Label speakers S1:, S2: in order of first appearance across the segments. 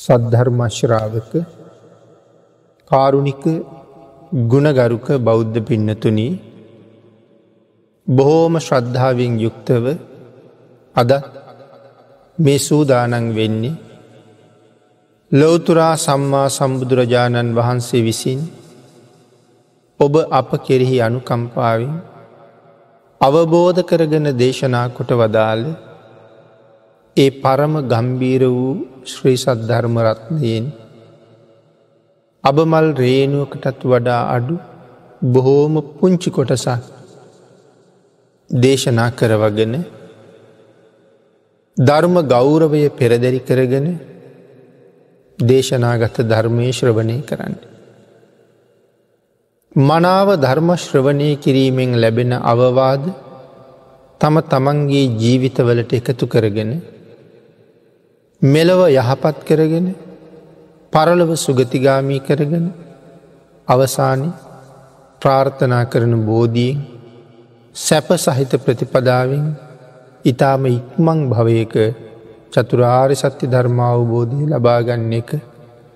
S1: සද්ධර්මශ්‍රාවක කාරුණික ගුණගරුක බෞද්ධ පින්නතුනී බොහෝම ශ්‍රද්ධාවෙන් යුක්තව අද මේ සූදානන් වෙන්නේ ලෝතුරා සම්මා සම්බුදුරජාණන් වහන්සේ විසින් ඔබ අප කෙරෙහි අනුකම්පාවෙන් අවබෝධ කරගෙන දේශනා කොට වදාළ ඒ පරම ගම්බීර වූ ශ්‍රී සද්ධර්මරත්නයෙන් අබමල් රේනුවකටත් වඩා අඩු බොහෝම පුංචි කොටසක් දේශනා කරවගෙන ධර්ම ගෞරවය පෙරදැරි කරගෙන දේශනාගත ධර්මය ශ්‍රවණය කරන්න. මනාව ධර්මශ්‍රවණය කිරීමෙන් ලැබෙන අවවාද තම තමන්ගේ ජීවිතවලට එකතු කරගෙන මෙලව යහපත් කරගෙන පරලව සුගතිගාමී කරගෙන අවසානි ප්‍රාර්ථනා කරන බෝධියෙන් සැප සහිත ප්‍රතිපදාවෙන් ඉතාම ඉක්මං භවයක චතුරාර් සත්‍ය ධර්මාවබෝධය ලබාගන්න එක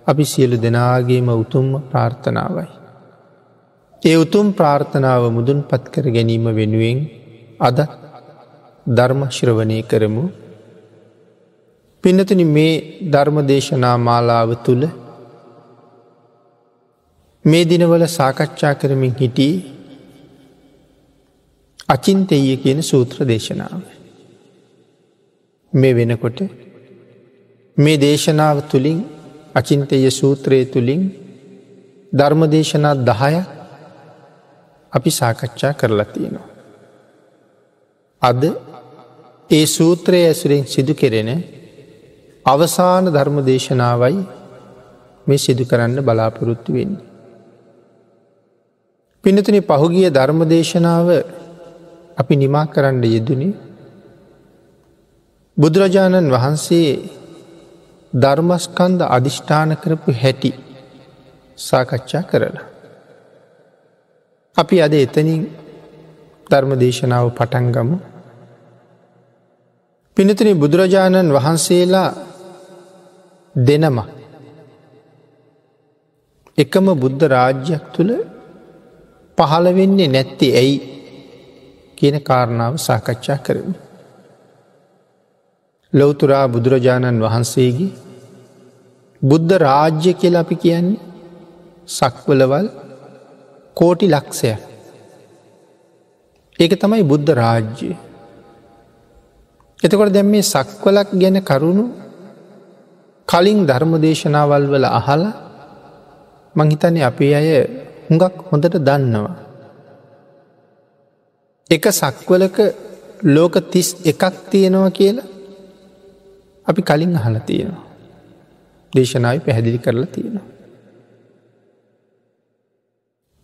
S1: අපි සියලු දෙනාගේම උතුම්ම ප්‍රාර්ථනාවයි. ඒ උතුම් ප්‍රාර්ථනාව මුදුන් පත් කර ගැනීම වෙනුවෙන් අද ධර්මශ්‍රවනය කරමු පිනතන මේ ධර්ම දේශනා මාලාව තුළ මේ දිනවල සාකච්ඡා කරමින් හිටී අචින්තෙය කියන සූත්‍ර දේශනාව. මේ වෙනකොට මේ දේශනාව තුළින් අචින්තය සූත්‍රය තුළින් ධර්ම දේශනා දහය අපි සාකච්ඡා කරලා තියෙනවා. අද ඒ සූත්‍රය ඇසුරෙන් සිදු කෙරෙන අවසාන ධර්ම දේශනාවයි මේ සිදු කරන්න බලාපොරොත්තු වෙන්නේ. පිනතුන පහුගිය ධර්ම දේශනාව අපි නිමා කරන්න යෙදනේ බුදුරජාණන් වහන්සේ ධර්මස්කන්ද අධිෂ්ඨාන කරපු හැටි සාකච්ඡා කරලා. අපි අද එතනින් ධර්ම දේශනාව පටන්ගමු. පිනතින බුදුරජාණන් වහන්සේලා දෙනම එකම බුද්ධ රාජ්‍යයක් තුළ පහළ වෙන්නේ නැත්ති ඇයි කියන කාරණාව සාකච්ඡා කරමු. ලොවතුරා බුදුරජාණන් වහන්සේගේ බුද්ධ රාජ්‍ය කියල අපි කියන්නේ සක්වලවල් කෝටි ලක්ෂයක්. ඒක තමයි බුද්ධ රාජ්‍යය. එතකොට දැම් මේ සක්වලක් ගැන කරුණු කලින් ධර්ම දේශනාවල් වල අහලා මංහිතන අපේ අය හුඟක් හොඳට දන්නවා. එක සක්වලක ලෝක තිස් එකක් තියෙනවා කියලා අපි කලින් අහල තියෙනවා. දේශනාව පැහැදිලි කරලා තියෙනවා.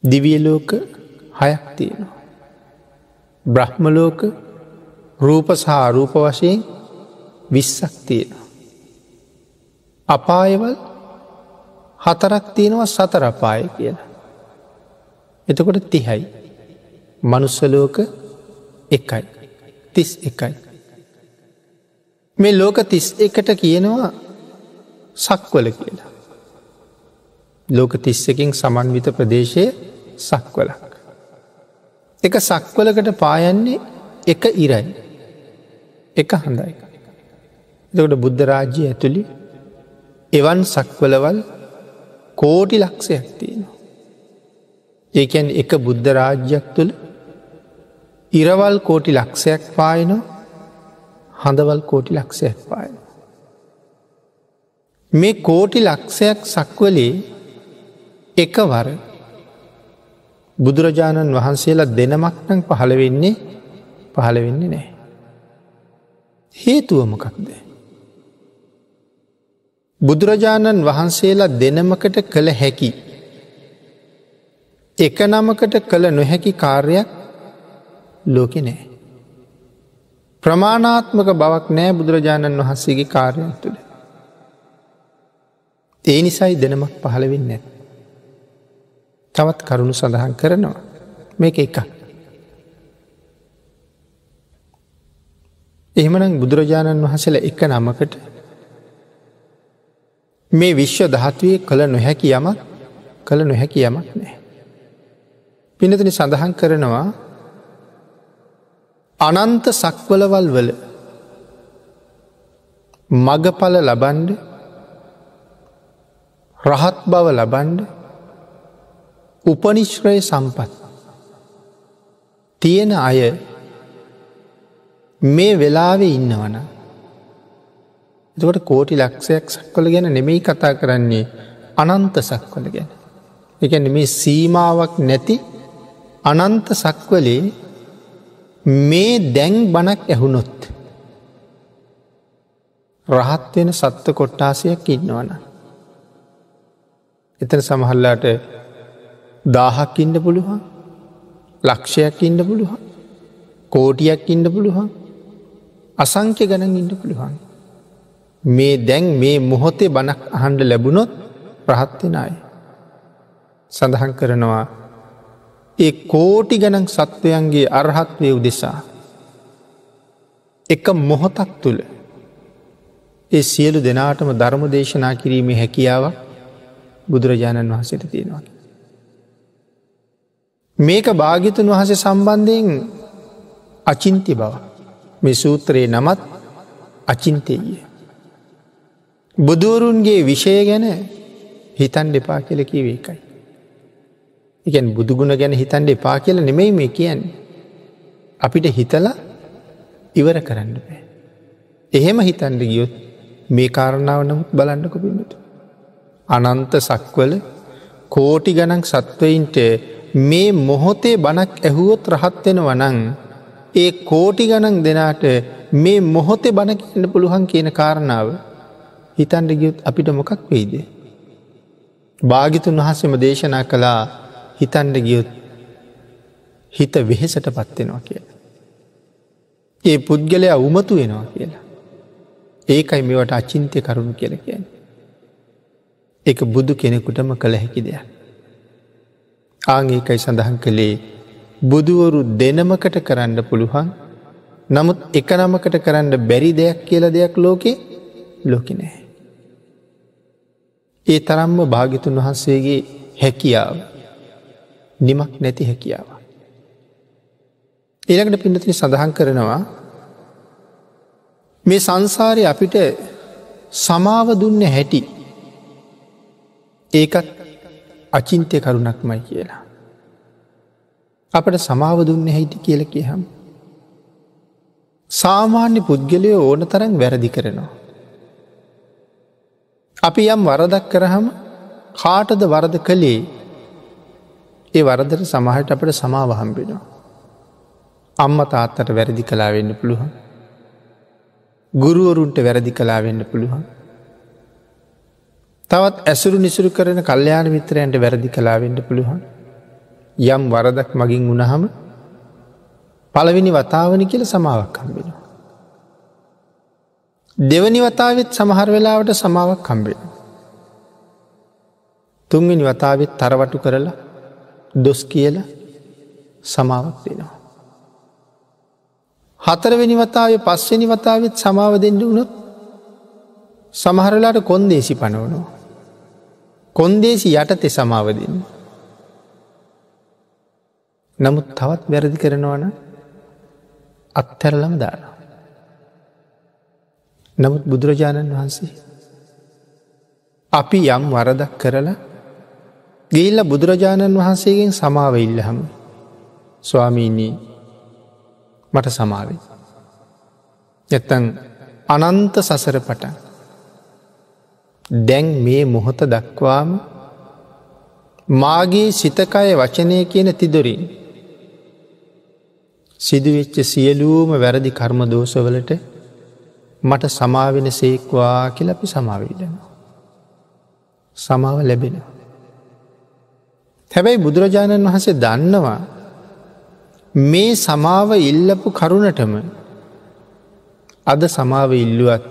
S1: දිවියලෝක හයක් තියෙනවා. බ්‍රහ්මලෝක රූප සහ රූප වශයෙන් විස්සක් තියෙනවා. අපායවල් හතරක් තියෙනවා සතර අපාය කියලා. එතකොට තිහයි. මනුස්සලෝක එකයි. තිස් එකයි. මේ ලෝක තිස් එකට කියනවා සක්වල කියලා. ලෝක තිස්සකින් සමන්විත ප්‍රදේශය සක්වලක්. එක සක්වලකට පායන්නේ එක ඉරයි. එක හඳයි. දකට බුද්ධ රාජ්‍ය ඇතුළි එවන් සක්වලවල් කෝටි ලක්ෂයක් තියෙනවා. ඒකැන් එක බුද්ධ රාජ්‍යයක් තුළ ඉරවල් කෝටි ලක්ෂයක් පායන හඳවල් කෝටි ලක්ෂයක් පායන. මේ කෝටි ලක්ෂයක් සක්වලේ එකවර බුදුරජාණන් වහන්සේලා දෙනමක්නං පහළ වෙන්නේ පහළ වෙන්නේ නෑ. හේතුවමකක්දේ. බුදුරජාණන් වහන්සේලා දෙනමකට කළ හැකි. එක නමකට කළ නොහැකි කාර්යක් ලෝකෙ නෑ. ප්‍රමාණාත්මක බවක් නෑ බුදුරජාණන් වහන්සේගේ කාර්යන් තුළ. ඒ නිසයි දෙනමක් පහළවෙන්න නැත්. තවත් කරුණු සඳහන් කරනවා මේක එකක්. එහෙමනම් බුදුරජාණන් වහසල එක නමකට මේ විශ්ව ධාත්වය කළ නොහැකි යමක් කළ නොහැකි යමක් නෑ. පිනතින සඳහන් කරනවා අනන්ත සක්වලවල් වල මගඵල ලබන්ඩ රහත් බව ලබන්ඩ උපනිශ්්‍රය සම්පත් තියෙන අය මේ වෙලාවෙ ඉන්නවන එතකට කෝටි ලක්ෂයක් සක්වල ගැන නෙමෙයි කතා කරන්නේ අනන්ත සක්වල ගැන එකන මේ සීමාවක් නැති අනන්ත සක්වලේ මේ දැන් බණක් ඇහුණොත් රහත් වෙන සත්ව කොට්ටාසයක් ඉන්නවන. එතන සමහල්ලාට දාහක් ඉන්න පුළුවන් ලක්ෂයක් ඉන්න පුළුවන් කෝටියක් ඉන්න පුළුවන් අසංක්‍ය ගණන් ඉන්න පුළුවන්. මේ දැන් මේ මොහොතේ බණක් අහන්ඩ ලැබුණොත් ප්‍රහත්වෙන අය. සඳහන් කරනවා ඒ කෝටි ගණන් සත්වයන්ගේ අරහත්වය උදෙසා. එක මොහොතක් තුළ ඒ සියලු දෙනාටම ධර්ම දේශනා කිරීමේ හැකියාව බුදුරජාණන් වහසට තියෙනවා. මේක භාගිතුන් වහස සම්බන්ධයෙන් අචින්ති බව මේ සූත්‍රයේ නමත් අචින්තයේ. බුදුවරුන්ගේ විෂය ගැන හිතන් දෙපා කියල කිවේකයි. එකන් බුදුගුණ ගැන හිතන්ඩ එපා කියල නෙමෙයි මේ කියන්නේ. අපිට හිතල ඉවර කරන්න බෑ. එහෙම හිතන්ඩ ගියොත් මේ කාරණාව නමුත් බලන්නක පින්නට. අනන්ත සක්වල කෝටි ගණක් සත්වයින්ට මේ මොහොතේ බණක් ඇහුවොත් රහත්වෙන වනං ඒ කෝටි ගණන් දෙනාට මේ මොහොතේ බණකන්න පුළුවන් කියන කාරණාව හිතන්ඩ ගියොත් අපිට මොකක් වෙයිද. භාගිතුන් වහසම දේශනා කළා හිතන්ඩ ගියොත් හිත වෙහෙසට පත්වෙනවා කියලා. ඒ පුද්ගලයා උමතු වෙනවා කියලා. ඒකයි මෙවට අචින්තය කරුණු කියල කියන. එක බුදු කෙනෙකුටම කළ හැකි දෙයක්. ආංඒකයි සඳහන් කළේ බුදුවරු දෙනමකට කරන්න පුළුවන් නමුත් එක නමකට කරන්න බැරි දෙයක් කියල දෙයක් ලෝකෙ ලොකිනෑ. ඒ තරම්ම භාගිතුන් වහන්සේගේ හැකියාව නිමක් නැති හැකියාව. ඊළඟට පිඩතිනි සඳහන් කරනවා මේ සංසාරය අපිට සමාව දුන්න හැටි ඒකත් අචින්තය කරුණක්මයි කියලා. අපට සමාව දුන්න හැටි කියල කියහම්. සාමාන්‍ය පුද්ගලය ඕන තරන් වැරදි කරනවා. අපි යම් වරදක් කරහම කාටද වරද කළේ ඒ වරදට සමහට අපට සමාව හම්බෙනවා. අම්ම තාත්තට වැරදි කලා වෙන්න පුළුවන්. ගුරුවරුන්ට වැරදි කලා වෙන්න පුළුවන්. තවත් ඇසුරු නිසුරු කරන කල්්‍යයාන මිත්‍රයන්ට වැරදි කලා වෙන්න පුළුවන්. යම් වරදක් මගින් වුණහම පළවෙනි වතාවනි කියල සමාවක් කම්බෙන. දෙවනි වතාවත් සමහර වෙලාවට සමාවක් කම්බෙන. තුන්වෙනි වතාවත් තරවටු කරලා දොස් කියල සමාවක් දෙනවා. හතරවෙනි වතාව පස්වෙනි වතාවත් සමාව දෙෙන්ඩ වුණොත් සමහරලාට කොන්දේසි පනවනවා. කොන්දේසි යටතෙ සමාවදන්න. නමුත් තවත් වැරදි කරනවන අත්හැරලම දාන. නමුත් බුදුරජාණන් වහන්සේ අපි යම් වරදක් කරලා ගිල්ල බුදුරජාණන් වහන්සේගෙන් සමාව ඉල්ලහම ස්වාමීනී මට සමාවෙන්. එත්තන් අනන්ත සසර පටන් දැන් මේ මොහොත දක්වාම මාගේ සිතකය වචනය කියන තිදොරින් සිදුවෙච්ච සියලූම වැරදි කර්ම දෝසවලට මට සමාවෙන සේක්වා කියලපි සමාවීලනවා. සමාව ලැබෙනවා. හැබැයි බුදුරජාණන් වහසේ දන්නවා මේ සමාව ඉල්ලපු කරුණටම අද සමාව ඉල්ලුවත්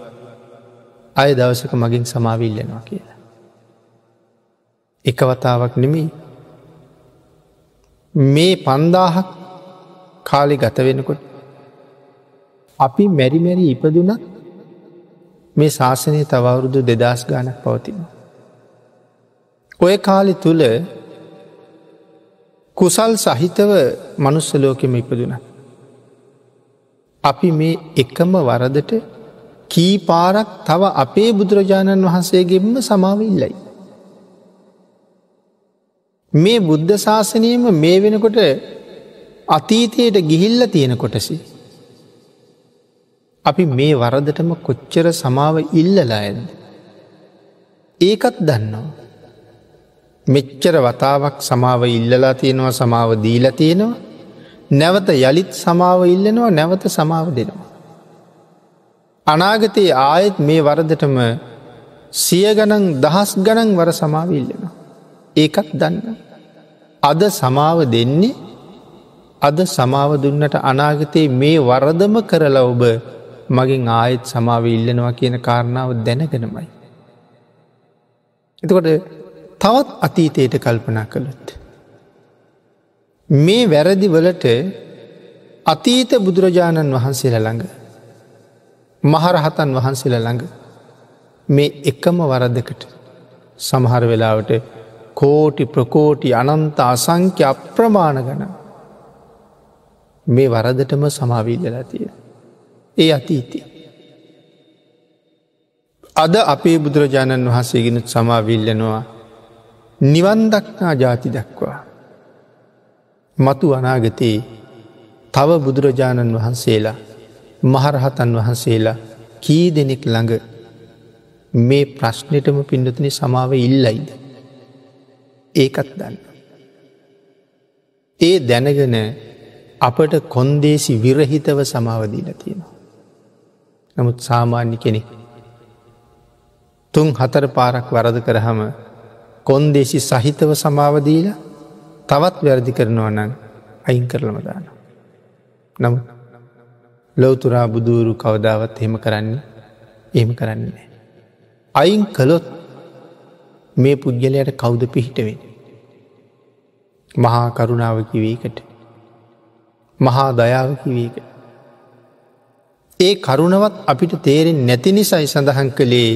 S1: අය දවසක මගින් සමාවිල්ලෙනවා කියලා. එකවතාවක් නෙමෙයි මේ පන්දාහක් කාලි ගත වෙනකොට අපි මැරිමැරි ඉපදුනත් මේ ශාසනය තවවුරුදු දෙදස් ගානක් පවතින. ඔය කාලි තුළ කුසල් සහිතව මනුස්සලෝකෙම ඉපදුන. අපි මේ එකම වරදට කී පාරක් තව අපේ බුදුරජාණන් වහන්සේගෙන්ම සමාව ඉල්ලයි. මේ බුද්ධ ශාසනයම මේ වෙනකොට අතීතයට ගිහිල්ල තියෙන කොටසි. අපි මේ වරදටම කොච්චර සමාව ඉල්ලලා ඇද. ඒකත් දන්නවා. මෙච්චර වතාවක් සමාව ඉල්ලලා තියෙනවා සමාව දීලා තියෙනවා නැවත යළිත් සමාව ඉල්ලනවා නැවත සමාව දෙනවා. අනාගතයේ ආයෙත් මේ වරදටම සිය ගණන් දහස් ගණන් වර සමාව ඉල්ලෙනවා. ඒකත් දන්න. අද සමාව දෙන්නේ අද සමාව දුන්නට අනාගතයේ මේ වරදම කරලා ඔබ මගින් ආයෙත් සමාව ඉල්ලනවා කියන කාරණාව දැනගෙනමයි. එතකොට තවත් අතීතයට කල්පනා කළොත්. මේ වැරදි වලට අතීත බුදුරජාණන් වහන්සේල ළඟ මහරහතන් වහන්සේල ළඟ මේ එකම වරදකට සමහර වෙලාවට කෝටි ප්‍රකෝටි අනන්ත අසංක්‍ය අප්‍රමාණ ගන මේ වරදටම සමාවිල්ලලා තිය. ඒ අතීති. අද අපේ බුදුරජාණන් වහන්සේගෙනුත් සමාවිල්ලනවා නිවන්දක්නා ජාති දක්වා. මතු අනාගතයේ තව බුදුරජාණන් වහන්සේලා මහරහතන් වහන්සේලා කී දෙනෙක් ළඟ මේ ප්‍රශ්නයටම පිඩතුනි සමාව ඉල්ලයිද. ඒකත් දන්න. ඒ දැනගෙන අපට කොන්දේසි විරහිතව සමාවදීල තියෙනවා. නමුත් සාමාන්‍ය කෙනෙක්. තුන් හතර පාරක් වරද කරහම කොන්දේසි සහිතව සමාවදීල තවත් වැරදි කරනවා නං අයින් කරලමදාන. නම් ලොවතුරා බුදුරු කවදාවත් හෙම කරන්නේ එහෙම කරන්නේ. අයින් කළොත් මේ පුද්ගලයට කෞුද පිහිටවෙන්. මහා කරුණාව කිවීකට. මහා දයාව කිවීක. ඒ කරුණවත් අපිට තේරෙන් නැති නිසයි සඳහන් කළේ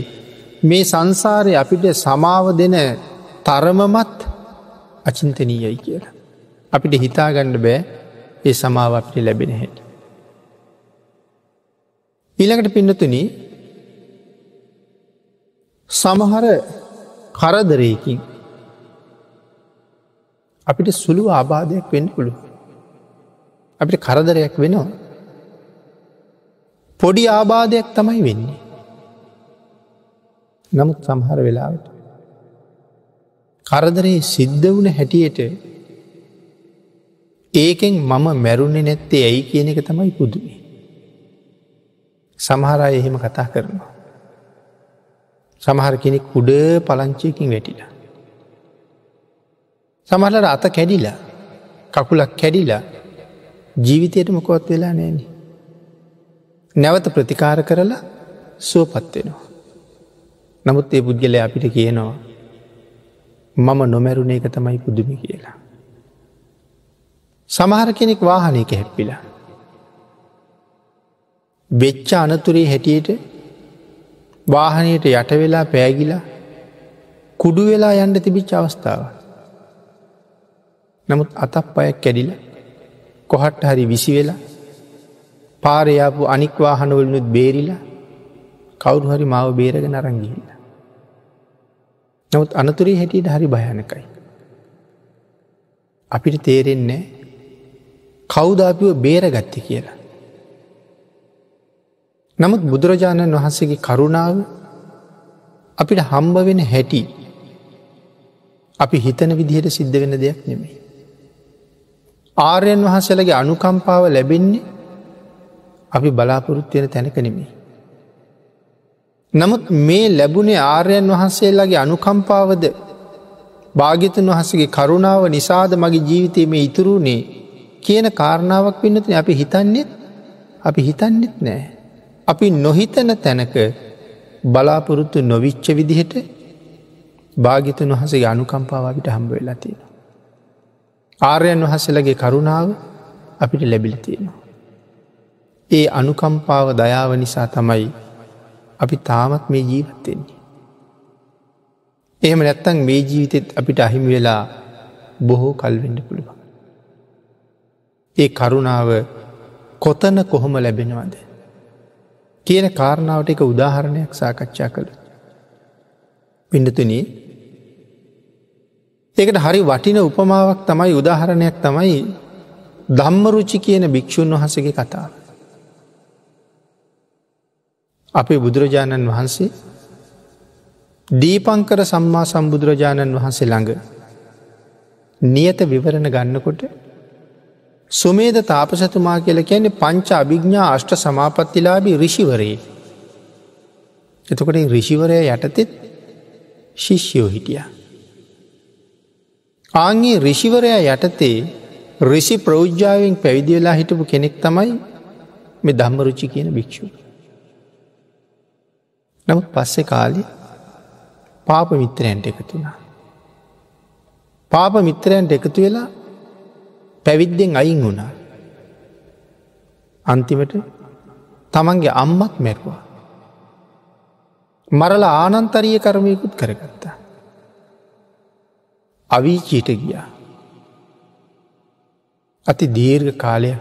S1: මේ සංසාරය අපිට සමාව දෙන තරමමත් අචින්තනීයයි කියලා. අපිට හිතාගණ්ඩ බෑ ඒ සමාව අපිට ලැබෙන හැට. ඊළඟට පින්නතුන සමහර කරදරයකින් අපිට සුළු ආබාධයක් වෙන්න පුළුව. අපිට කරදරයක් වෙනවා. පොඩි ආබාධයක් තමයි වෙන්නේ. නමුත් සමහර වෙලාවට. කරදරේ සිද්ධ වුණ හැටියට ඒකෙන් මම මැරුණෙ නැත්තේ ඇයි කියන එක තමයි පුදුමේ. සමහරය එහෙම කතා කරනවා. සමහර කෙනෙක් උඩ පලංචයකින් වැටිලා. සමහලට අත කැඩිලා කකුලක් කැඩිලා ජීවිතයට මොකොත් වෙලා නෑන. නැවත ප්‍රතිකාර කරලා සුවපත්වෙනවා. නමුත් ඒ පුද්ගලය අපිට කියනවා මම නොමැරුණ එක තමයි පුදුමි කියලා. සමහර කෙනෙක් වාහනයක හැප්පිලා. වෙච්ච අනතුරේ හැටියට වාහනයට යට වෙලා පෑගිලා කුඩු වෙලා යන්ඩ තිබිච්ච අවස්ථාව. නමුත් අතක් අයක් කැඩිල කොහට්ට හරි විසි වෙලා පාරයාපු අනික් වාහනවලනුත් බේරිලා කවුරු හරි මාව බේරග නරංගිහිල්ල. නමුත් අනතුරේ හැටියට හරි භයනකයි. අපිට තේරෙන්නේ කෞදාපිව බේරගත්ත කියලා. නමුත් බුදුරජාණන් වහන්සේගේ කරුණාව අපිට හම්බ වෙන හැටි අපි හිතන විදිහට සිද්ධ වෙන දෙයක් නෙමේ. ආර්යන් වහන්සලගේ අනුකම්පාව ලැබෙන්නේ අපි බලාපොරොත්වයෙන තැනක නෙමේ. නමුත් මේ ලැබුණේ ආර්යන් වහන්සේලාගේ අනුකම්පාවද භාගිතන් වහසගේ කරුණාව නිසාද මගේ ජීවිතය මේ ඉතුරුණේ කියන කාරණාවක් පින්නතින අපි හිතන්නෙත් අපි හිතන්නෙත් නෑ. අපි නොහිතන තැනක බලාපොරොත්තු නොවිච්ච විදිහට භාගිතන් වහසේ අනුකම්පාවට හම්බ වෙලා තියෙන. ආර්යන් වහසලගේ කරුණාව අපිට ලැබිල තියෙනවා. ඒ අනුකම්පාව දයාව නිසා තමයි අපි තාමත් මේ ජීවත්තෙන්නේ. එහෙම නැත්තං මේ ජීවිතෙත් අපිට අහිමි වෙලා බොහෝ කල්වෙඩ පුළුවන්. ඒ කරුණාව කොතන කොහොම ලැබෙනවද. කියන කාරණාවට එක උදාහරණයක් සාකච්ඡා කළ. පිඩතුනී ඒකට හරි වටින උපමාවක් තමයි උදාහරණයක් තමයි ධම්මරුචි කියන භික්‍ෂූන් වහසගේ කතාව. අපේ බුදුරජාණන් වහන්සේ දීපංකර සම්මා සම්බුදුරජාණන් වහන්සේ ළඟ නියත විවරණ ගන්නකොට සුමේද තාපසතුමා කියල කියන්නේ පංච අභිග්ඥා අෂ්ට සමාපත්තිලාබී රිෂිවරයේ. එතකොට රිෂිවරය යටතෙත් ශිෂ්‍යයෝ හිටිය. ආංගේ රිෂිවරයා යටතේ රිසි ප්‍රෞද්ජාවෙන් පැවිදි වෙලා හිටපු කෙනෙක් තමයි මේ ධම්මරුචි කියන භික්‍ෂූ. නමුත් පස්සෙ කාලි පාප මිත්‍රයන්ට එකතු වුණා. පාප මිත්‍රයන්ට එකතු වෙලා පැවිද්දෙන් අයින් වුණා. අන්තිමට තමන්ගේ අම්මත් මැරුවා. මරල ආනන්තරිය කරමයකුත් කරගත්තා. අවීචීට ගියා. අති දීර්ඝ කාලය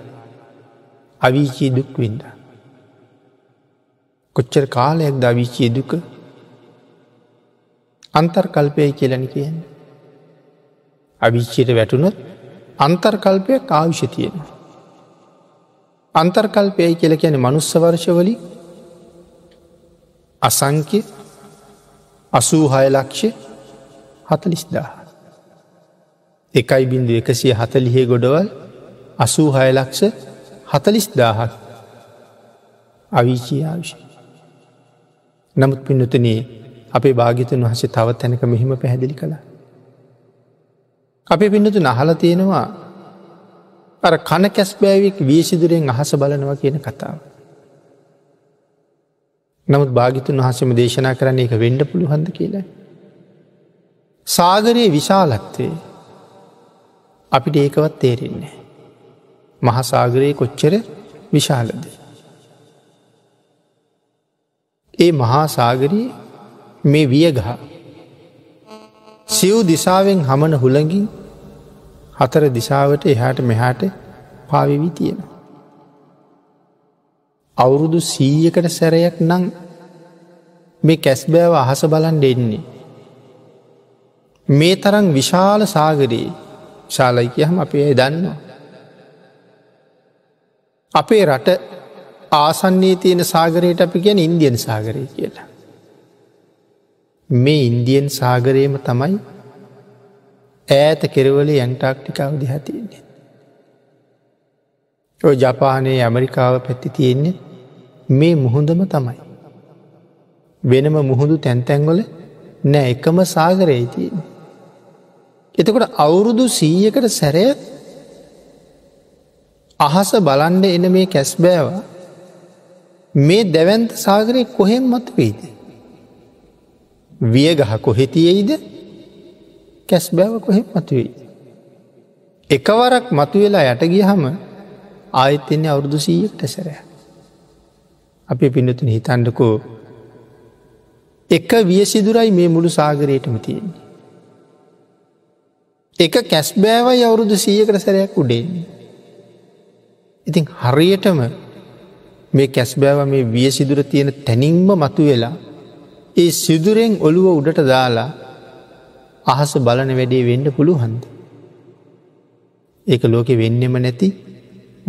S1: අවීචී දුක් වින්ද. කොච්චර කාලයක් ද අවිචී දුක අන්තර්කල්පය කියලනි කියන්න. අවිච්චයට වැටුණොත් අන්තර්කල්පය කාවිෂ තියෙන. අන්තර්කල්පයයි කියල කියන මනුස්සවර්ශවලි අසංක්‍ය අසූහය ලක්ෂ හතලිස්දා. එකයි බින්දු එකසිය හතලිහේ ගොඩවල් අසූහය ලක්ෂ හතලිස් දාහක් අවිචී ආවිෂ. නමුත් පින්නතනේ අපේ භාගිතන් වහසේ තවත් තැනක මෙහිම පැහැදිලි කළ. අපේ පින්නතු නහල තියෙනවා අර කන කැස් බෑවික් වීසිදුරෙන් අහස බලනවා කියන කතාව. නමුත් භාගිතුන් වහසම දේශනා කරන්නේ එක වෙන්ඩ පුළුහන්ද කියලා. සාගරයේ විශාලත්වේ අපිට ඒකවත් තේරෙන්නේ. මහසාගරයේ කොච්චර විශාලද. ඒ මහා සාගරයේ මේ වියගහ සිව් දිසාවෙන් හමන හුළඟින් හතර දිසාවට එහාට මෙහාට පාවිවි තියෙනවා. අවුරුදු සීයකට සැරයක් නං මේ කැස්බෑව අහස බලන් දෙන්නේ. මේ තරං විශාල සාගරයේ ශාලයි කියහම අපේ දන්නවා. අපේ රට ආසන්නේ තියෙන සාගරයට අපි ගැන ඉන්දියන් සාගරය කියලා. මේ ඉන්දියන් සාගරයම තමයි ඈත කෙරවලේ ඇන්ටාක්ටිකාව දිහතියෙන්නේ. ඔය ජපානයේ ඇමරිකාව පැත්ති තියෙන්නේ මේ මුහුදම තමයි. වෙනම මුහුදු තැන්තැන්ගොල නෑ එකම සාගරයේ තියෙන. එතකොට අවුරුදු සීයකට සැරය අහස බලන්ඩ එන මේ කැස්බෑවා මේ දැවන්ත සාගරය කොහෙන් මත වේද. වියගහ කොහෙතියෙයිද කැස් බෑව කොහෙ මතුවෙයි. එකවරක් මතුවෙලා යට ගියහම ආයත්තෙන්නේ අවුරුදු සීයක් ටැසරය. අපි පිනතුන හිතන්ඩකෝ එක වියසිදුරයි මේ මුළු සාගරයටම තියෙන්නේ. එක කැස් බෑවයි අවුරුදු සීයකට සැරයක් උඩෙන්නේ. ඉතින් හරියටම මේ කැස් බෑව මේ විය සිදුර තියෙන තැනින්ම මතු වෙලා ඒ සිදුරෙන් ඔළුව උඩට දාලා අහස බලන වැඩේ වෙන්න පුළුහන්ද. ඒක ලෝකෙ වෙන්නෙම නැති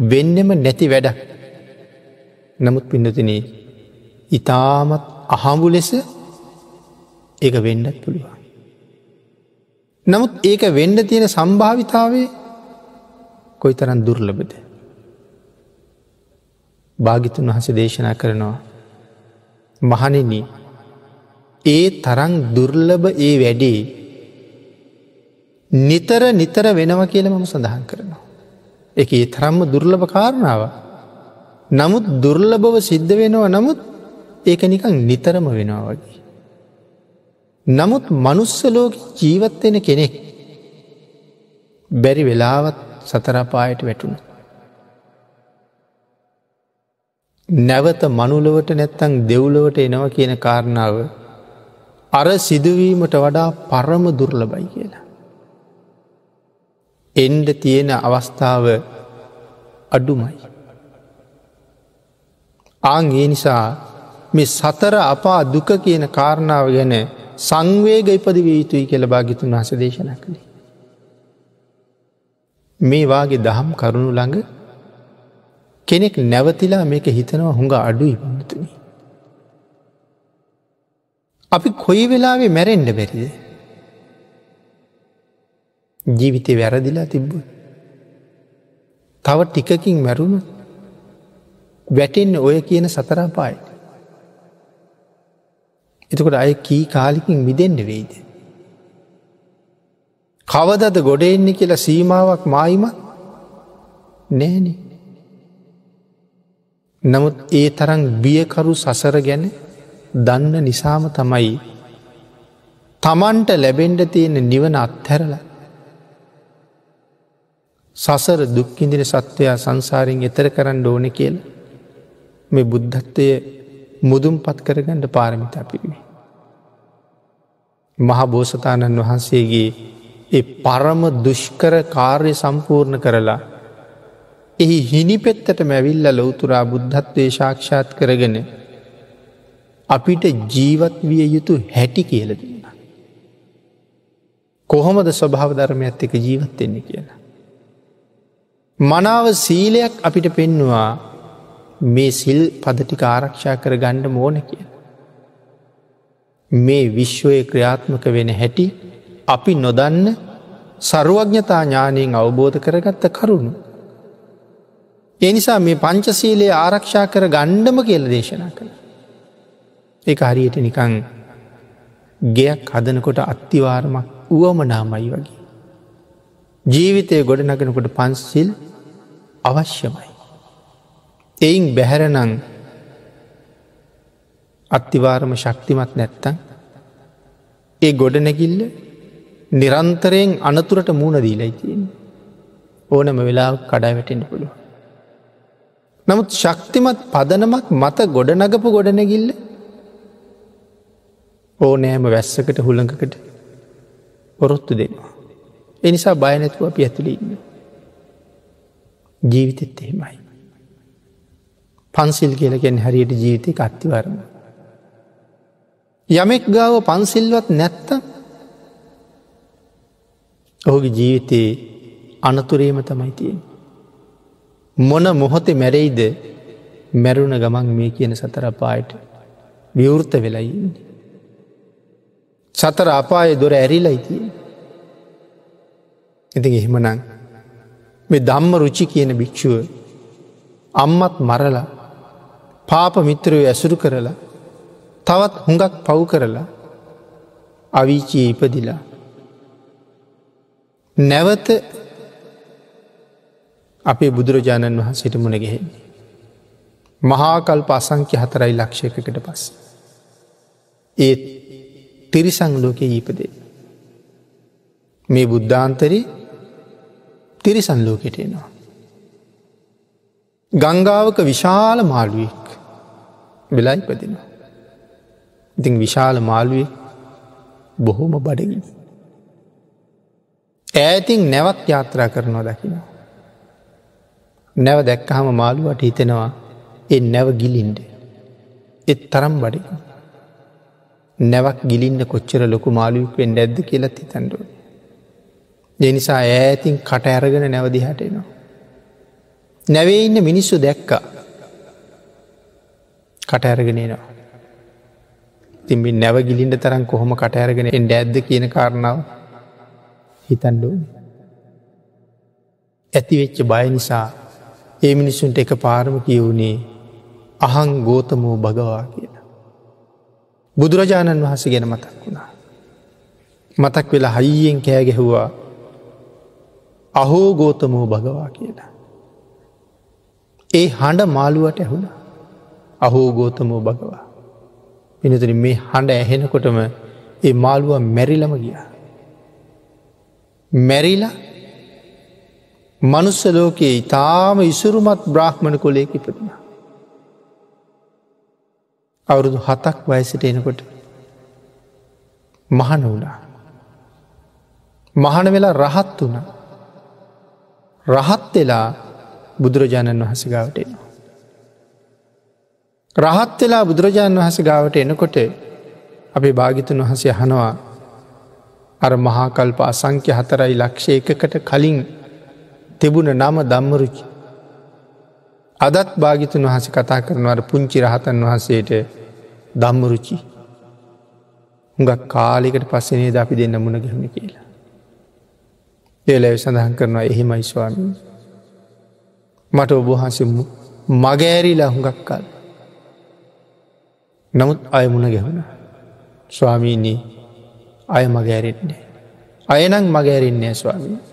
S1: වෙන්නෙම නැති වැඩක්. නමුත් පිඩතිනේ ඉතාමත් අහඹු ලෙස ඒක වෙන්නත් පුළුවන්. නමුත් ඒක වෙන්ඩ තියෙන සම්භාවිතාවේ කොයි තරන් දුර්ලබද. භාගිතුන් වහස දේශනා කරනවා. මහනෙන ඒ තරං දුර්ලභ ඒ වැඩේ නිතර නිතර වෙනව කියල මම සඳහන් කරනවා. එක ඒ තරම්ම දුර්ලභ කාරණාව. නමුත් දුර්ලභව සිද්ධ වෙනවා නමුත් ඒක නිකං නිතරම වෙනවා වගේ. නමුත් මනුස්සලෝක ජීවත්වෙන කෙනෙක් බැරි වෙලාවත් සතරපායට වැටුණ. නැවත මනුලවට නැත්තං දෙව්ලවට එනව කියන කාරණාව අර සිදුවීමට වඩා පරම දුර්ලබයි කියලා. එන්ඩ තියෙන අවස්ථාව අඩුමයි. ආං ඒ නිසා මේ සතර අපා දුක කියන කාරණාව ගැන සංවේග ඉපදිවිය යුතුයි කියල භාගිතුන් වහස දේශන කළේ. මේ වාගේ දහම් කරුණු ළඟ කෙනෙක් නැවතිලා මේක හිතනවා හුඟ අඩුයි පන්නතුනි. අපි කොයි වෙලාවේ මැරෙන්ඩ බැරිද. ජීවිතය වැරදිලා තිබ්බ. තව ටිකකින් මැරුණු වැටෙන්න ඔය කියන සතරාපායි. එතකොට අය කී කාලිකින් මිදෙන්ඩ වෙයිද. කවදද ගොඩ එන්නේ කියලා සීමාවක් මායිම නෑන. නමුත් ඒ තරන් බියකරු සසර ගැන දන්න නිසාම තමයි තමන්ට ලැබෙන්ඩ තියෙන නිවන අත්හැරල සසර දුක්කින්දින සත්වයා සංසාරෙන් එතර කරන්න ඕන කියල මේ බුද්ධත්වය මුදුම් පත් කරගන්නට පාරමිතා පිරිවි. මහා බෝසතාණන් වහන්සේගේ ඒ පරම දුෂ්කර කාර්ය සම්පූර්ණ කරලා එහි හිනි පෙත්තට මැවිල්ල ලොවතුරා බුද්ධත්වය ශාක්ෂාත් කරගෙන අපිට ජීවත් විය යුතු හැටි කියල දුන්න. කොහොමද ස්වභාව ධර්මයත් එක ජීවත්වෙන්නේ කියලා. මනාව සීලයක් අපිට පෙන්නවා මේ සිල් පදටික ආරක්ෂා කර ගණ්ඩ මෝන කිය. මේ විශ්වය ක්‍රියාත්මක වෙන හැටි අපි නොදන්න සරුවඥතා ඥානයෙන් අවබෝධ කරගත්ත කරුණු. එනිසා මේ පංචසීලයේ ආරක්ෂා කර ගණ්ඩම කියල දේශනා කළ. එක හරියට නිකං ගෙයක් හදනකොට අත්තිවාරමක් වුවමනාමයි වගේ. ජීවිතය ගොඩ නගනකොට පන්සිල් අවශ්‍යමයි. එයින් බැහැරනං අත්තිවාරම ශක්තිමත් නැත්තං ඒ ගොඩ නැගිල්ල නිරන්තරයෙන් අනතුරට මූුණ දීලයිතියෙන් ඕනම වෙලා කඩා වැටෙන්ට පුළුව. නමුත් ශක්තිමත් පදනමක් මත ගොඩනගපු ගොඩනැගිල්ල ඕනෑම වැස්සකට හුළඟකට පොරොත්තු දෙනවා. එනිසා බයනැතුව අපි ඇතුළඉන්න. ජීවිතෙත් එහෙමයි. පන්සිල් කියලකෙන් හරියට ජීවිතය අත්තිවරම. යමෙක් ගාව පන්සිල්වත් නැත්ත ඔහුගේ ජීවිතයේ අනතුරේම තමයි තියෙන්. මොන මොහොතේ මැරෙයිද මැරුණ ගමන් මේ කියන සතර පායට විවෘත වෙලයින්නේ. සතර අපාය දොර ඇරිලයිතිය. ඉතින් එහෙමනං මේ දම්ම රුචි කියන භික්‍ෂුව අම්මත් මරලා පාප මිත්‍රයෝ ඇසුරු කරලා තවත් හුඟක් පව් කරලා අවිචයේ ඉපදිලා. නැවත අපේ බුදුරජාණන් වහන්සේට මුණ ගැහෙන්නේ. මහාකල් පසංක්‍ය හතරයි ලක්ෂයකට පස්. ඒත් තිරිසං ලෝකෙ ඊපදේ. මේ බුද්ධාන්තරි තිරිසන් ලෝකෙට එනවා. ගංගාවක විශාල මාළුවෙක් වෙලා ඉපදිනවා. ඉතින් විශාල මාළුවේ බොහෝම බඩගින්. ඈතින් නැවත් යාත්‍රා කරනවා දකිනවා. නැව දැක්කහම මාළුවට හිතෙනවා එ නැව ගිලින්ඩ. එත් තරම් බඩින්. නැවක් ගිලින්න කොච්චර ලොකු මාළුවක් වෙන්ඩ ඇද්ද කියලත් හිතන්ඩුව. දෙනිසා ඈතින් කට ඇරගෙන නැවදිහටෙනවා. නැවේ ඉන්න මිනිස්සු දැක්කා කට ඇරගෙනනවා. තිබි නැව ගිලින්ට තරම් කොහොම කට ඇරගෙන එන්ඩ ඇද්ද කියන කාරණාව හිතන්ඩුව. ඇතිවෙච්ච බය නිසා ඒ මිනිස්සුන්ට එක පාරම කියවුණේ අහං ගෝතමෝ භගවා කියලා. බුදුරජාණන් වහස ගැන මතක් වුණා. මතක් වෙලා හයියෙන් කෑගැහුවා අහෝ ගෝතමෝ භගවා කියලා. ඒ හඬ මාළුවට ඇහුණ අහෝ ගෝතමෝ භගවා. පිනතුරින් මේ හඬ ඇහෙනකොටම ඒ මාළුව මැරිලම ගිය. මැරිලා මනුස්ස ලෝකයේ ඉතාම ඉසුරුමත් බ්‍රහ්මණ කොලේක ඉපදිනා. අවුරුදු හතක් වයසට එනකොට මහන වුණා. මහන වෙලා රහත් වුණ. රහත් වෙලා බුදුරජාණන් වහස ගාවට එනවා. රහත් වෙලා බුදුරජාණන් වහස ගාවට එනකොට අපේ භාගිතුන් වහසේ හනවා අර මහාකල්ප අසංක්‍ය හතරයි ලක්ෂ එකකට කලින් තිබුණ නම දම්මරුචි. අදත් භාගිතුන් වහස කතා කරනවර පුංචි රහතන් වහන්සේට දම්මරුචි. හුඟක් කාලිකට පස්සනේ ද අපි දෙන්න මුණ ගැහුණ කියලා. ඒලැව සඳහන් කරනවා එහෙමයි ස්වාමී. මට ඔබහන්සම මගෑරිලා හුඟක් කල්. නමුත් අය මුණ ගැහුණ. ස්වාමීනී අය මගෑරෙන්නේ. අයනං මගෑරෙන්නේ ස්වාමී.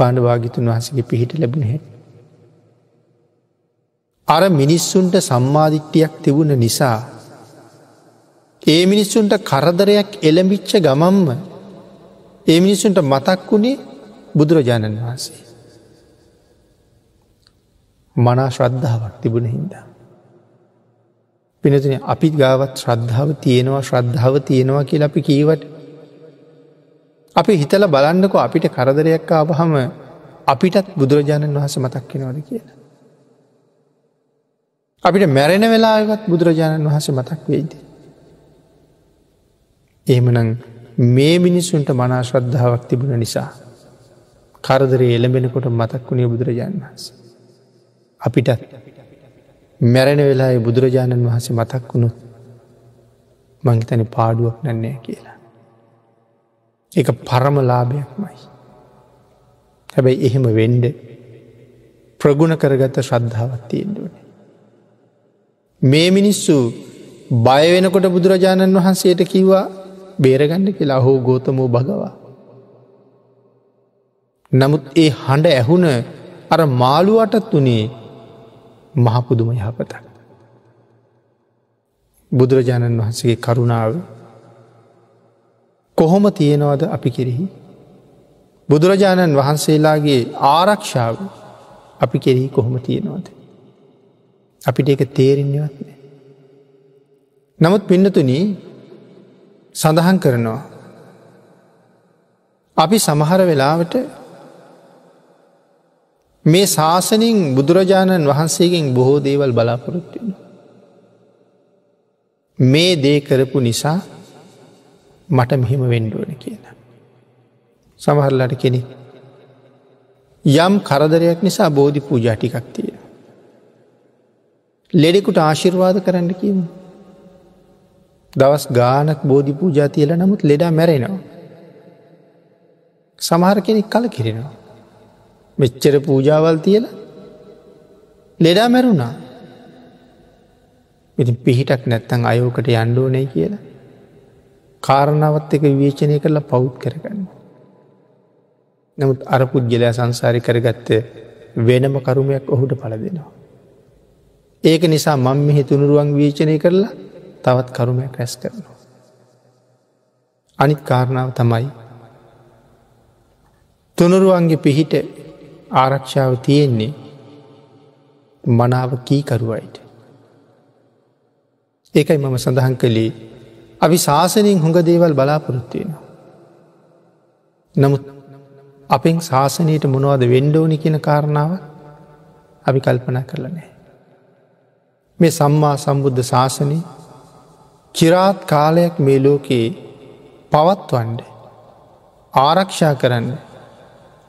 S1: බාණ්ඩවාගිතුන් වහසගේ පිහිට ලැබුණ හැ. අර මිනිස්සුන්ට සම්මාධිට්ටියක් තිබුණ නිසා. ඒ මිනිස්සුන්ට කරදරයක් එළඹිච්ච ගමම්ම ඒ මිනිස්සුන්ට මතක් වුණේ බුදුරජාණන් වහන්සේ. මනා ශ්‍රද්ධාවක් තිබුණ හින්දා. පිනතින අපි ගාවත් ශ්‍රද්ධාව තියෙනවා ශ්‍රද්ධාව තියෙනවා කියල අපි කීවට අපි හිතල බලන්නකො අපිට කරදරයක් ආපහම අපිටත් බුදුරජාණන් වහස මතක් කෙනවද කියලා. අපිට මැරෙන වෙලාගත් බුදුරජාණන් වහස මතක් වෙයිද. ඒමනං මේ මිනිස්සුන්ට මනා ශ්‍රද්ධාවක් තිබුණ නිසා කරදරේ එළඹෙනකොට මතක් වුණේ බුදුරජාණන් වහස. අපිටත් මැරෙන වෙලා බුදුරජාණන් වහසේ මතක් වුණුත් මංහිතන පාඩුවක් නැන්නේ කියලා. එක පරමලාභයක්මයි. හැබැයි එහෙම වෙන්ඩ ප්‍රගුණ කරගත ශ්‍රද්ධාවත් තියෙන්ඩුවනේ. මේ මිනිස්සු බයවෙනකොට බුදුරජාණන් වහන්සේට කිව්වා බේරගන්න කියලා හෝ ගෝතමෝ භගවා. නමුත් ඒ හඬ ඇහුන අර මාළුවටත් වනේ මහපුදුම යහපතක්. බුදුරජාණන් වහන්සගේ කරුණාව කොහොම තියෙනවද අපි කෙරෙහි. බුදුරජාණන් වහන්සේලාගේ ආරක්ෂාව අපි කෙරෙහි කොහොම තියෙනවද. අපිට එක තේරෙන්නවත්න. නමුත් පින්නතුනී සඳහන් කරනවා. අපි සමහර වෙලාවට මේ ශාසනින් බුදුරජාණන් වහන්සේගෙන් බොහෝ දේවල් බලාපොරොත්තුවෙන. මේ දේ කරපු නිසා මට මෙහෙම වෙන්ඩුවන කියන. සමහරලට කෙනෙ. යම් කරදරයක් නිසා බෝධි පූජා ටිකක් තියෙන. ලෙඩෙකුට ආශිර්වාද කරන්න කියීම. දවස් ගානක් බෝධි පූජා තියල නමුත් ලෙඩා මැරෙනවා. සමහර කෙනෙක් කල කිරෙනවා. මෙච්චර පූජාවල් තියල ලෙඩා මැරුණා. ඉති පිහිටක් නැත්තං අයෝකට යන්්ඩෝනෑ කියලා. කාරණාවත් එක විවේචනය කරලා පෞද්් කරගන්න. නමුත් අර පුද්ගලයා සංසාරි කරගත්ත වෙනම කරුමයක් ඔහුට පල දෙනවා. ඒක නිසා මං මෙහි තුනුරුවන් වීචනය කරලා තවත් කරුමයක් රැස් කරනවා. අනිත් කාරණාව තමයි තුනුරුවන්ගේ පිහිට ආරක්ෂාව තියෙන්නේ මනාව කීකරුවයිට. ඒකයි මම සඳහන් කළේ අපි ශාසනයෙන් හොඟ දේවල් බලාපොරොත්තුවෙනවා. නමුත් අපෙන් ශාසනයට මොනවද වෙන්ඩෝනි කියන කාරණාව අපි කල්පනා කරලනෑ. මේ සම්මා සම්බුද්ධ ශාසනය චිරාත් කාලයක් මේ ලෝකයේ පවත්වන්ඩ ආරක්ෂා කරන්න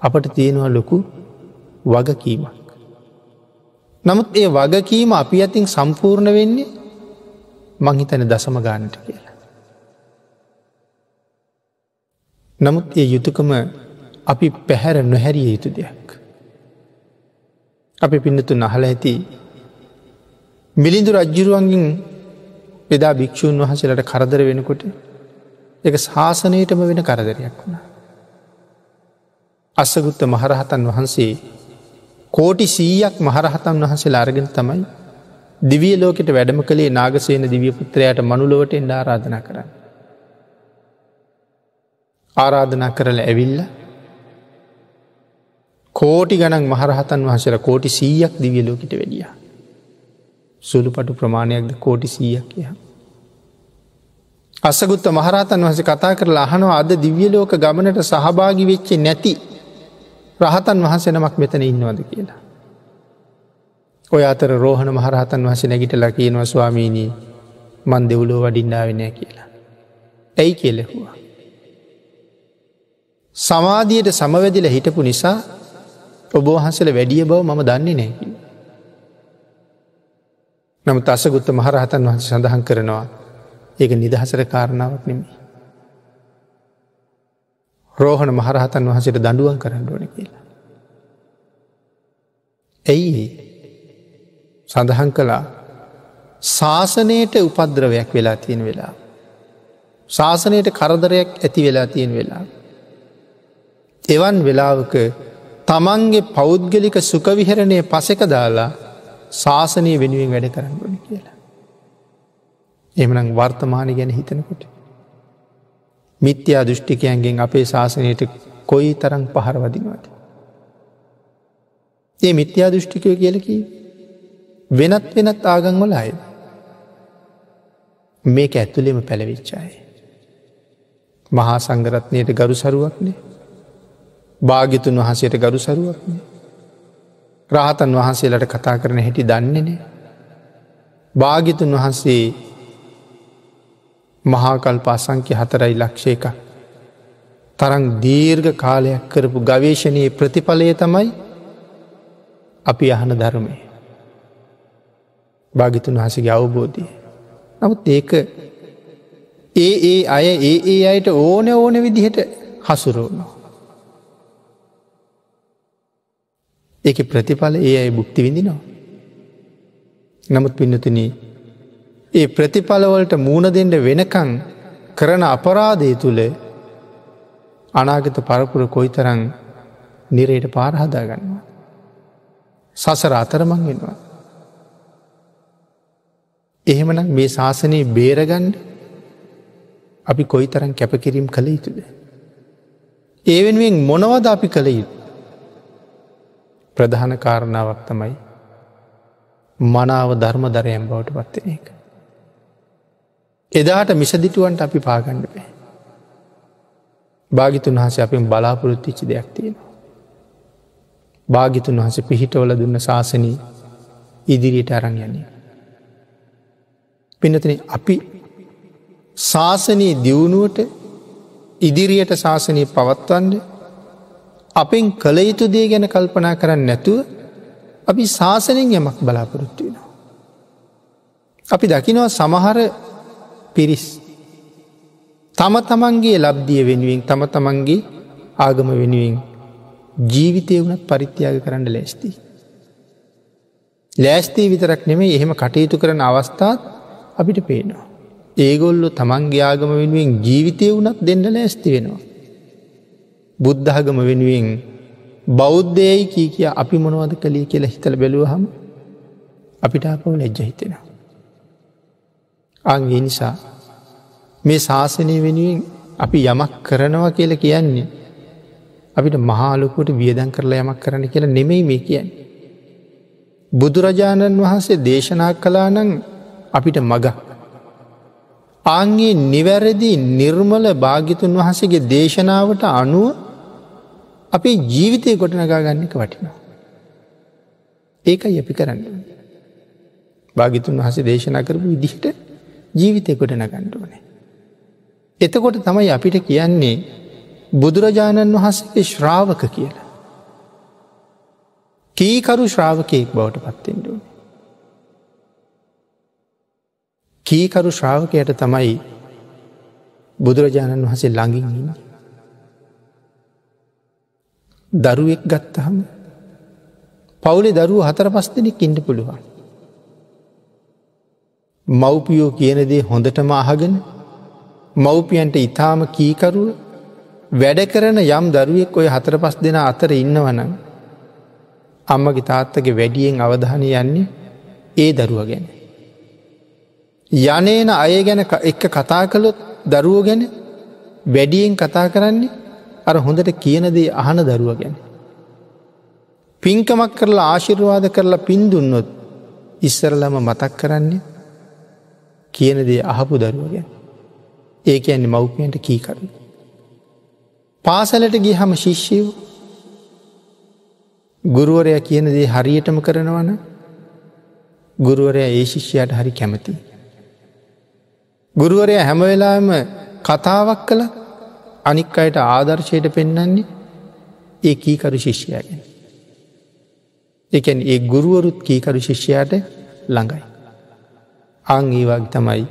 S1: අපට තියෙනවා ලොකු වගකීමක්. නමුත් ඒ වගකීම අපි අතින් සම්පූර්ණ වෙන්නේ මංහිතන දසම ගානට කියලා. නමුත් ඒ යුතුකම අපි පැහැර නොහැරිය යුතු දෙයක්. අපි පින්නතු නහල ඇති මිලිඳු රජ්ජුරුවන්ගින් එදා භික්‍ෂූන් වහසලට කරදර වෙනකොට එක ශාසනයටම වෙන කරදරයක් වුණා. අස්සගුත්ත මහරහතන් වහන්සේ කෝටි සීයක් මහරහතන් වහන්සේ අරගෙන තමයි දිවිය ලෝකෙට වැඩම කළේ නාගසේන දිවිය පුත්‍රයට මනුලොවට එන්න ආරාධනා කරන්න. ආරාධනා කරල ඇවිල්ල කෝටි ගණන් මහරහතන් වහසර කෝටි සීයක් දිවිය ලෝකට වැඩිය. සුළු පටු ප්‍රමාණයක්ද කෝටි සීයක් කිය. අසගුත්ත මහරහතන් වහස කතා කරලා අහනවා අද දිව්‍යලෝක ගමනට සහභාගි වෙච්චේ නැති රහතන් වහසනමක් මෙතන ඉන්නවද කියලා. ඔය අතර රෝහණ මහරහතන් වහස නැගිටලා කියනවා ස්වාමීනී මන් දෙවුලෝ වඩින්නාවෙනෑ කියලා. ඇයි කියලෙහවා. සමාධියයට සමවැදිල හිටපු නිසා ඔබෝහන්සල වැඩිය බව මම දන්නේ නැකි. නමුත් අසගුත්ත මහරහතන් වහන්ස සඳහන් කරනවා ඒක නිදහසර කාරණාවක් නෙමි. රෝහණ මහරහතන් වහසට දඩුවන් කරන්න ඕන කියලා. ඇයි සඳහන් කළා ශාසනයට උපද්‍රවයක් වෙලා තියෙන වෙලා. ශාසනයට කරදරයක් ඇති වෙලා තියෙන වෙලා. එවන් වෙලාවක තමන්ගේ පෞද්ගලික සුකවිහරණය පසෙක දාලා ශාසනය වෙනුවෙන් වැඩ කරන්න ඕන කියලා. එමනම් වර්තමානය ගැන හිතනකොට. මිත්‍යා දෘෂ්ටිකයන්ගෙන් අපේ ශාසනයට කොයි තරං පහර වදිනවාද. ඒ මිත්‍යා දෘෂ්ටිකය කියලකි වෙනත් වෙනත් ආගංවල අය. මේක ඇත්තුලෙම පැළවිච්චාය. මහා සංගරත්නයට ගරු සරුවක්නේ භාගිතුන් වහන්සේට ගරු සරුවක්නේ. රාහතන් වහන්සේලට කතා කරන හැටි දන්නේනේ. භාගිතුන් වහන්සේ මහාකල් පාසංක්‍ය හතරයි ලක්ෂය එක. තරං දීර්ඝ කාලයක් කරපු ගවේශණයේ ප්‍රතිඵලය තමයි අපි අහන ධර්මය. භාගිතුන් වහසගේ අවබෝධය. නමුත් ඒක ඒ ඒ අය ඒ ඒ අයට ඕන ඕන විදිහට හසුරුවනවා. ඒක ප්‍රතිඵල ඒ අයි බුක්ති විඳිනවා. නමුත් පින්නතුන ඒ ප්‍රතිඵලවලට මූුණ දෙෙන්ට වෙනකං කරන අපරාධය තුළ අනාගත පරපුර කොයි තරං නිරයට පාරහදා ගන්නවා. සසර අතරමං වෙනවා. එහෙමනම් මේ ශාසනයේ බේරගන්ඩ අපි කොයි තරන් කැපකිරීම් කළ යුතුද. ඒ වෙනුවෙන් මොනවද අපි කළ යුතු. ප්‍රධාන කාරණාවක් තමයි මනාව ධර්ම දරයම් බවට පත්වෙන එක. එදාට මිසදිටුවන්ට අපි පාගණ්ඩ පෑ. භාගිතුන් වහස අපෙන් බලාපොරොත්තිච්චි දෙයක් තියෙනවා. භාගිතුන් වහස පිහිටවල දුන්න ශාසනී ඉදිරියට අරං යන්නේ. පිනතන අපි ශාසනී දියුණුවට ඉදිරියට ශාසනය පවත්වන්ඩ අපෙන් කළ යුතු දේ ගැන කල්පනා කරන්න නැතුව අපි ශාසනයෙන් යමක් බලාපොරොත්තු වෙනවා. අපි දකිනවා සමහර පිරිස් තම තමන්ගේ ලබ්දිය වෙනුවෙන් තම තමන්ගේ ආගම වෙනුවෙන් ජීවිතය වනත් පරිත්‍යාග කරන්න ලෑස්ති. ලෑස්තී විතරක් නෙමේ එහෙම කටයුතු කරන අවස්ථාත් අපිට පේනවා. ඒගොල්ලො තමන්ගේ ආගම වෙනුවෙන් ජීවිතය වනත් දෙන්න ලෑස්ති වෙනවා. බුද්ධහගම වෙනුවෙන් බෞද්ධයයි කී කිය අපි මොනවද කළේ කියලා හිතල බැලුවහම අපිට අපව ලැජ්ජ හිතෙන. අන්ගේ නිසා මේ ශාසනය වෙනුවෙන් අපි යමක් කරනවා කියල කියන්නේ අපිට මහාලොකුට වියදන් කරලා යමක් කරන්න කියලා නෙමෙයි මේ කියන්නේ. බුදුරජාණන් වහන්සේ දේශනා කලා නං අපිට මග. ආන්ගේ නිවැරදි නිර්මල භාගිතුන් වහසගේ දේශනාවට අනුව අපේ ජීවිතය ගොඩනගා ගන්නක වටිනවා. ඒකයි අපි කරන්න. භාගිතුන් වහස දේශනා කරපු විදිහට ජීවිතය ගොඩ නගණ්ඩුවනේ. එතකොට තමයි අපිට කියන්නේ බුදුරජාණන් වහන්සේගේ ශ්‍රාවක කියලා. කීකරු ශ්‍රාවකයෙක් බවට පත්තෙන්ඩුවන. කීකරු ශ්‍රාවකයට තමයි බුදුරජාණන් වහසේ ළඟින් ඉන්න. දරුවෙක් ගත්තහම පවුලේ දරුව හතර පස් දෙනෙක් ඉන්ඩ පුළුවන්. මව්පියෝ කියනදේ හොඳටම අහගෙන මව්පියන්ට ඉතාම කීකරුව වැඩ කරන යම් දරුවෙක් ඔය හතර පස් දෙෙන අතර ඉන්නවනම් අම්මගේ තාත්තගේ වැඩියෙන් අවධානය යන්නේ ඒ දරුව ගැන. යනේන අය ගැන එක්ක කතා කළොත් දරුව ගැන වැඩියෙන් කතා කරන්නේ අර හොඳට කියනදේ අහන දරුව ගැන. පින්කමක් කරලා ආශිර්වාද කරලා පින්දුන්නොත් ඉස්සරලම මතක් කරන්නේ කියන දේ අහපු දරුවගෙන් ඒක ඇන්නේ මව්පියන්ට කීකරු. පාසලට ගිය හම ශිෂ්‍යයෝ ගුරුවරය කියන දේ හරියටම කරනවන ගුරුවරය ඒ ශිෂ්‍යයට හරි කැමති. ගුරුවරය හැමවෙලාම කතාවක් කළ අනික් අයට ආදර්ශයට පෙන්නන්නේ ඒ කීකරු ශිෂ්‍යයගෙන. එකැන් ඒ ගුරුවරුත් කීකරු ශිෂ්‍යයට ළඟයි. අං ඒවාගේ තමයි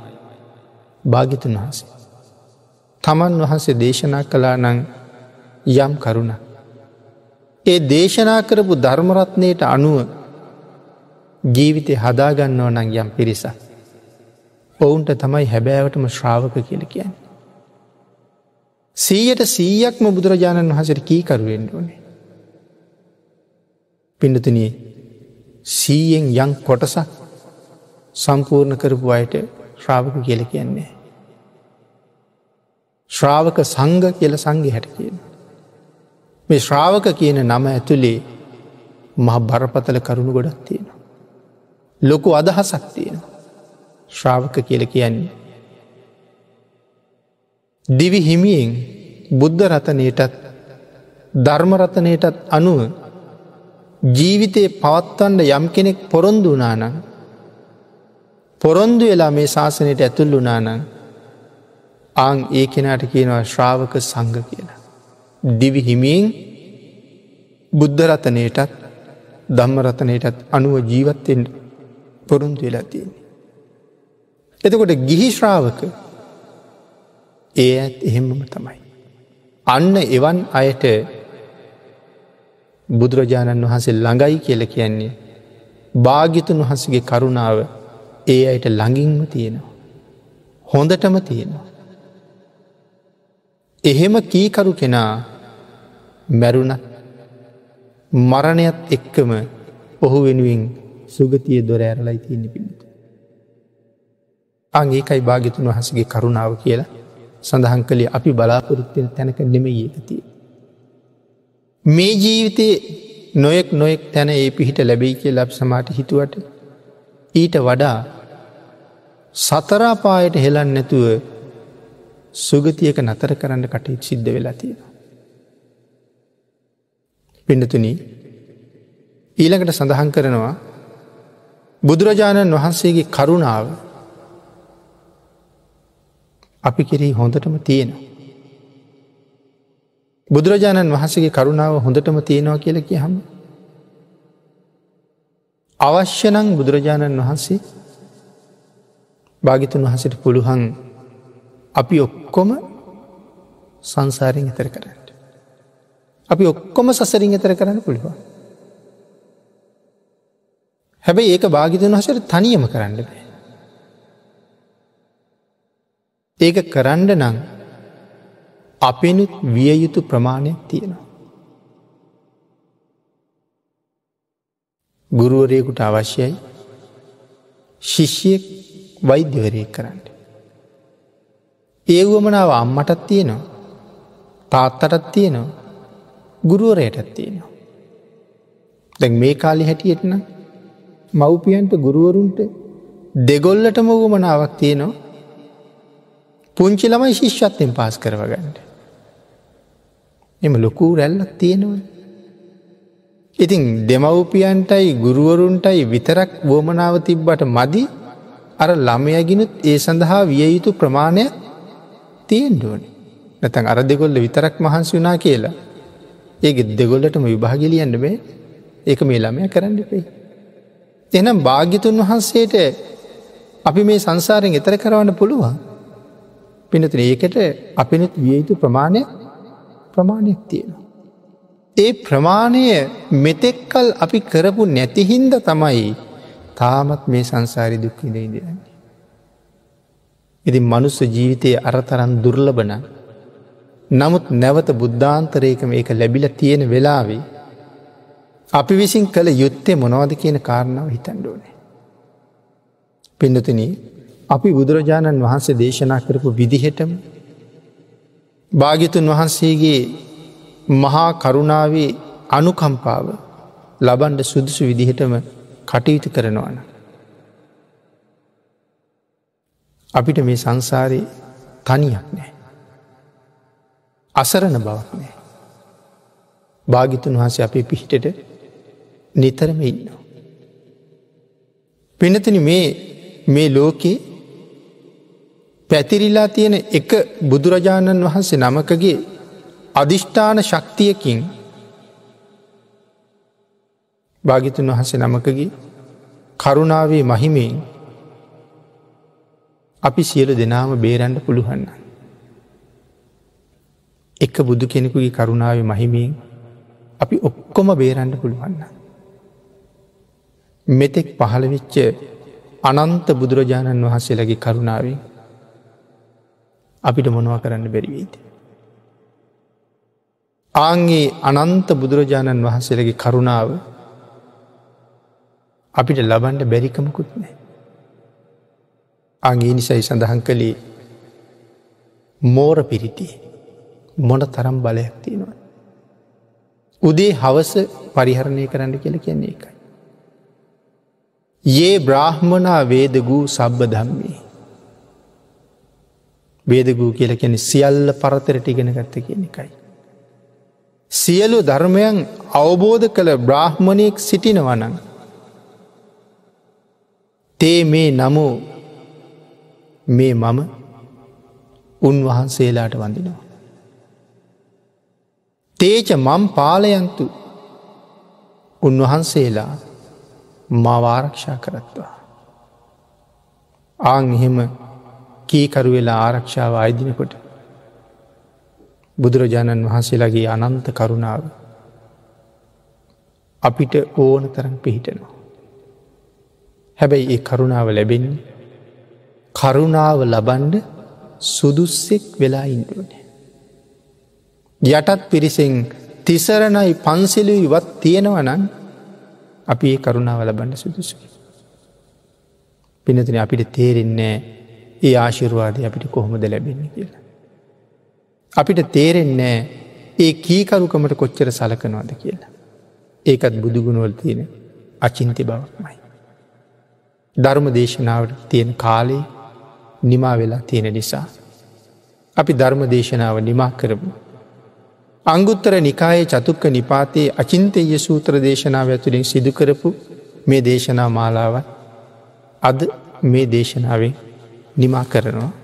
S1: භාගිතුන් වහසේ. තමන් වහන්සේ දේශනා කලා නං යම් කරුණ. ඒ දේශනා කරපු ධර්මරත්නයට අනුව ජීවිතය හදාගන්නව නං යම් පිරිසක්. ඔවුන්ට තමයි හැබෑවටම ශ්‍රාවක කියල කියන්න. සීයට සීයක්ම බුදුරජාණන් වහසට කීකරුවෙන් ඕනේ. පිඩතුනී සීයෙන් යං කොටසක් සම්පූර්ණ කරපු අයට ශ්‍රාවක කියල කියන්නේ. ශ්‍රාවක සංග කියල සංග හැට කියන. මේ ශ්‍රාවක කියන නම ඇතුළේ මහ බරපතල කරුණු ගොඩක් තියෙන. ලොකු අදහසක් තියෙන ශ්‍රාවක කියල කියන්නේ. දිවි හිමියෙන් බුද්ධ රතනයටත් ධර්මරතනයටත් අනුව ජීවිතය පවත්වන්න යම් කෙනෙක් පොරොන්දු වනානං පොරොන්දු වෙලා මේ ශාසනයට ඇතුල් වනානං ආං ඒ කෙනාට කියනවා ශ්‍රාවක සංග කියලා. දිවි හිමියෙන් බුද්ධරතනයටත් ධම්මරතනයටත් අනුව ජීවත්තෙන් පොරුන්තු වෙලා තියෙන. එතකොට ගිහි ශ්‍රාවක ඒ ඇත් එහෙම්මම තමයි. අන්න එවන් අයට බුදුරජාණන් වහන්සේ ළඟයි කියල කියන්නේ භාගිතුන් වහසගේ කරුණාව ඒ අයට ළඟින්ම තියෙනවා. හොඳටම තියෙනවා. එහෙම කීකරු කෙනා මැරුණ මරණයත් එක්කම ඔහු වෙනුවෙන් සුගතිය දොර ඇරලයි තියන්න පිළිතු. අංඒකයි භාගිතුන් වහසගේ කරුණාව කියලා සඳහන් කළේ අපි බලාපොරොත්වෙන් තැනක නෙමයි ඒකතිය. මේ ජීවිතයේ නොයෙක් නොයෙක් තැන ඒ පිහිට ලැබෙයි කිය ලබ් සමාට හිතුවට ඊට වඩා සතරාපායට හෙලන් නැතුව සුගතියක නතර කරන්න කටයුතු සිද්ධ වෙලා තියෙන. පිඩතුන ඊළඟට සඳහන් කරනවා බුදුරජාණන් වහන්සේගේ කරුණාව අපි කෙරෙහි හොඳටම තියෙනවා. බුදුරජාණන් වහසගේ කරුණාව හොඳටම තියෙනවා කියල කිය හම. අවශ්‍යනං බුදුරජාණන් වහන්සේ භාගිතුන් වහසට පුළුහන් අපි ඔක්කොම සංසාරයෙන් එතර කරන්න. අපි ඔක්කොම සසරින් එතර කරන්න පුළුවන්. හැබැයි ඒක භාගිතන් වහසට තනියම කරන්න බෑ. ඒක කරන්න නං අපෙනුත් විය යුතු ප්‍රමාණයක් තියෙනවා. ගුරුවරයෙකුට අවශ්‍යයි ශිෂ්‍යයෙක් වෛද්‍යවරය කරන්න. ඒවුවමනාව අම්මටත් තියෙනවා තාත්තටත් තියෙනවා ගුරුවරයටත් තියෙනවා. දැන් මේ කාලි හැටියටන මව්පියන්ට ගුරුවරුන්ට දෙගොල්ලටම වුවමනාවක් තියෙනවා පුංචි ළමයි ශිෂ්‍යත්යෙන් පාස් කරවගන්නට. එම ලොකූ රැල්ලක් තියෙනවා. ඉතින් දෙමව්පියන්ටයි ගුරුවරුන්ටයි විතරක් වෝමනාව තිබ්බට මදි අර ළමයගිනුත් ඒ සඳහා විය යුතු ප්‍රමාණය තියෙන්ඩුවන. නැතන් අර දෙගොල්ල විතරක් මහන්සි වනා කියලා. ඒක දෙගොල්ලටම විභාගිලියන්න බේ ඒක මේ ළමය කරන්න පේ. එනම් භාග්‍යතුන් වහන්සේට අපි මේ සංසාරෙන් එතර කරවන්න පුළුවන්. පිනතින ඒකට අපිනත් විය යුතු ප්‍රමාණය ප්‍රමාණයක් තියෙනවා. ඒ ප්‍රමාණය මෙතෙක්කල් අපි කරපු නැතිහින්ද තමයි තාමත් මේ සංසාරි දුක්කිද ඉදිරන්නේ. ඉතින් මනුස්ස ජීවිතයේ අරතරන් දුර්ලබන නමුත් නැවත බුද්ධාන්තරයකම ඒක ලැබිල තියෙන වෙලාවේ අපි විසින් කළ යුත්තේ මොනවද කියන කාරණාව හිතන්ඩෝනේ. පිඩතුනී අපි බුදුරජාණන් වහන්සේ දේශනා කරපු විදිහටම භාගිතුන් වහන්සේගේ මහා කරුණාවේ අනුකම්පාව ලබන්ඩ සුදුසු විදිහටම කටයුතු කරනවන. අපිට මේ සංසාරයේ තනියක් නෑ. අසරණ බවක් නෑ. භාගිතුන් වහසේ අපේ පිහිටට නිතරම ඉන්නවා. පිනතන මේ මේ ලෝකයේ පැතිරිලා තියෙන එක බුදුරජාණන් වහන්සේ නමකගේ අධිෂ්ඨාන ශක්තියකින් භාගිතුන් වහසේ නමකගේ කරුණාවේ මහිමයෙන් අපි සියලු දෙනාම බේරන්ඩ පුළුවන්න. එක බුදු කෙනෙකුගේ කරුණාව මහිමයෙන් අපි ඔක්කොම බේරන්ඩ පුළුවන්න. මෙතෙක් පහළවෙච්ච අනන්ත බුදුරජාණන් වහන්සේලගේ කරුණාවෙන් අපිට මොනව කරන්න බැරිවීද. ආන්ගේ අනන්ත බුදුරජාණන් වහන්සේලගේ කරුණාව අපිට ලබන්ඩ බැරිකමකුත් නෑ. අගේ නිසයි සඳහන් කළේ මෝර පිරිති මොන තරම් බලයක් තියෙනවා. උදේ හවස පරිහරණය කරන්න කියල කියන්නේ එකයි. ඒ බ්‍රාහ්මනා වේදගූ සබ්බ දම්මේ. වේදගූ කියල කැන සියල්ල පරතරට ඉගෙන ගත්ත කියන එකයි. සියලු ධර්මයන් අවබෝධ කළ බ්‍රාහ්මණයෙක් සිටිනවනන්. තේ මේ නමෝ මේ මම උන්වහන්සේලාට වඳිනවා. තේච මම් පාලයන්තු උන්වහන්සේලා මවාරක්ෂා කරත්වා. ආං එහෙම කීකරු වෙලා ආරක්ෂාව අයිදිනකොට බුදුරජාණන් වහන්සේලාගේ අනන්ත කරුණාව අපිට ඕන තරම් පිහිටනවා. හැබැයි ඒ කරුණාව ලැබෙන්නේ කරුණාව ලබන්ඩ සුදුස්සෙක් වෙලා ඉන්දුවනේ. යටත් පිරිසෙන් තිසරණයි පන්සිලු ඉවත් තියෙනවනන් අපි ඒ කරුණාව ලබන්න සුදුසු. පිනතින අපිට තේරෙන්නේ ඒ ආශිර්වාදය අපිට කොහොමද ලැබෙන්න කියලා. අපිට තේරෙන්නේ ඒ කීකරුකමට කොච්චර සලකනවාද කියලා. ඒකත් බුදුගුණුවල් තියෙන අචින්ති බවක්මයි. ධර්ම දේශනාවට තියෙන කාලේ නිමා වෙලා තියෙන නිසා. අපි ධර්ම දේශනාව නිමා කරමු. අංගුත්තර නිකායේ චතුක්ක නිපාතයේ අචින්තය සූත්‍ර දේශනාව ඇතුළින් සිදුකරපු මේ දේශනා මාලාව අද මේ දේශනාවෙන් නිමා කරනවා.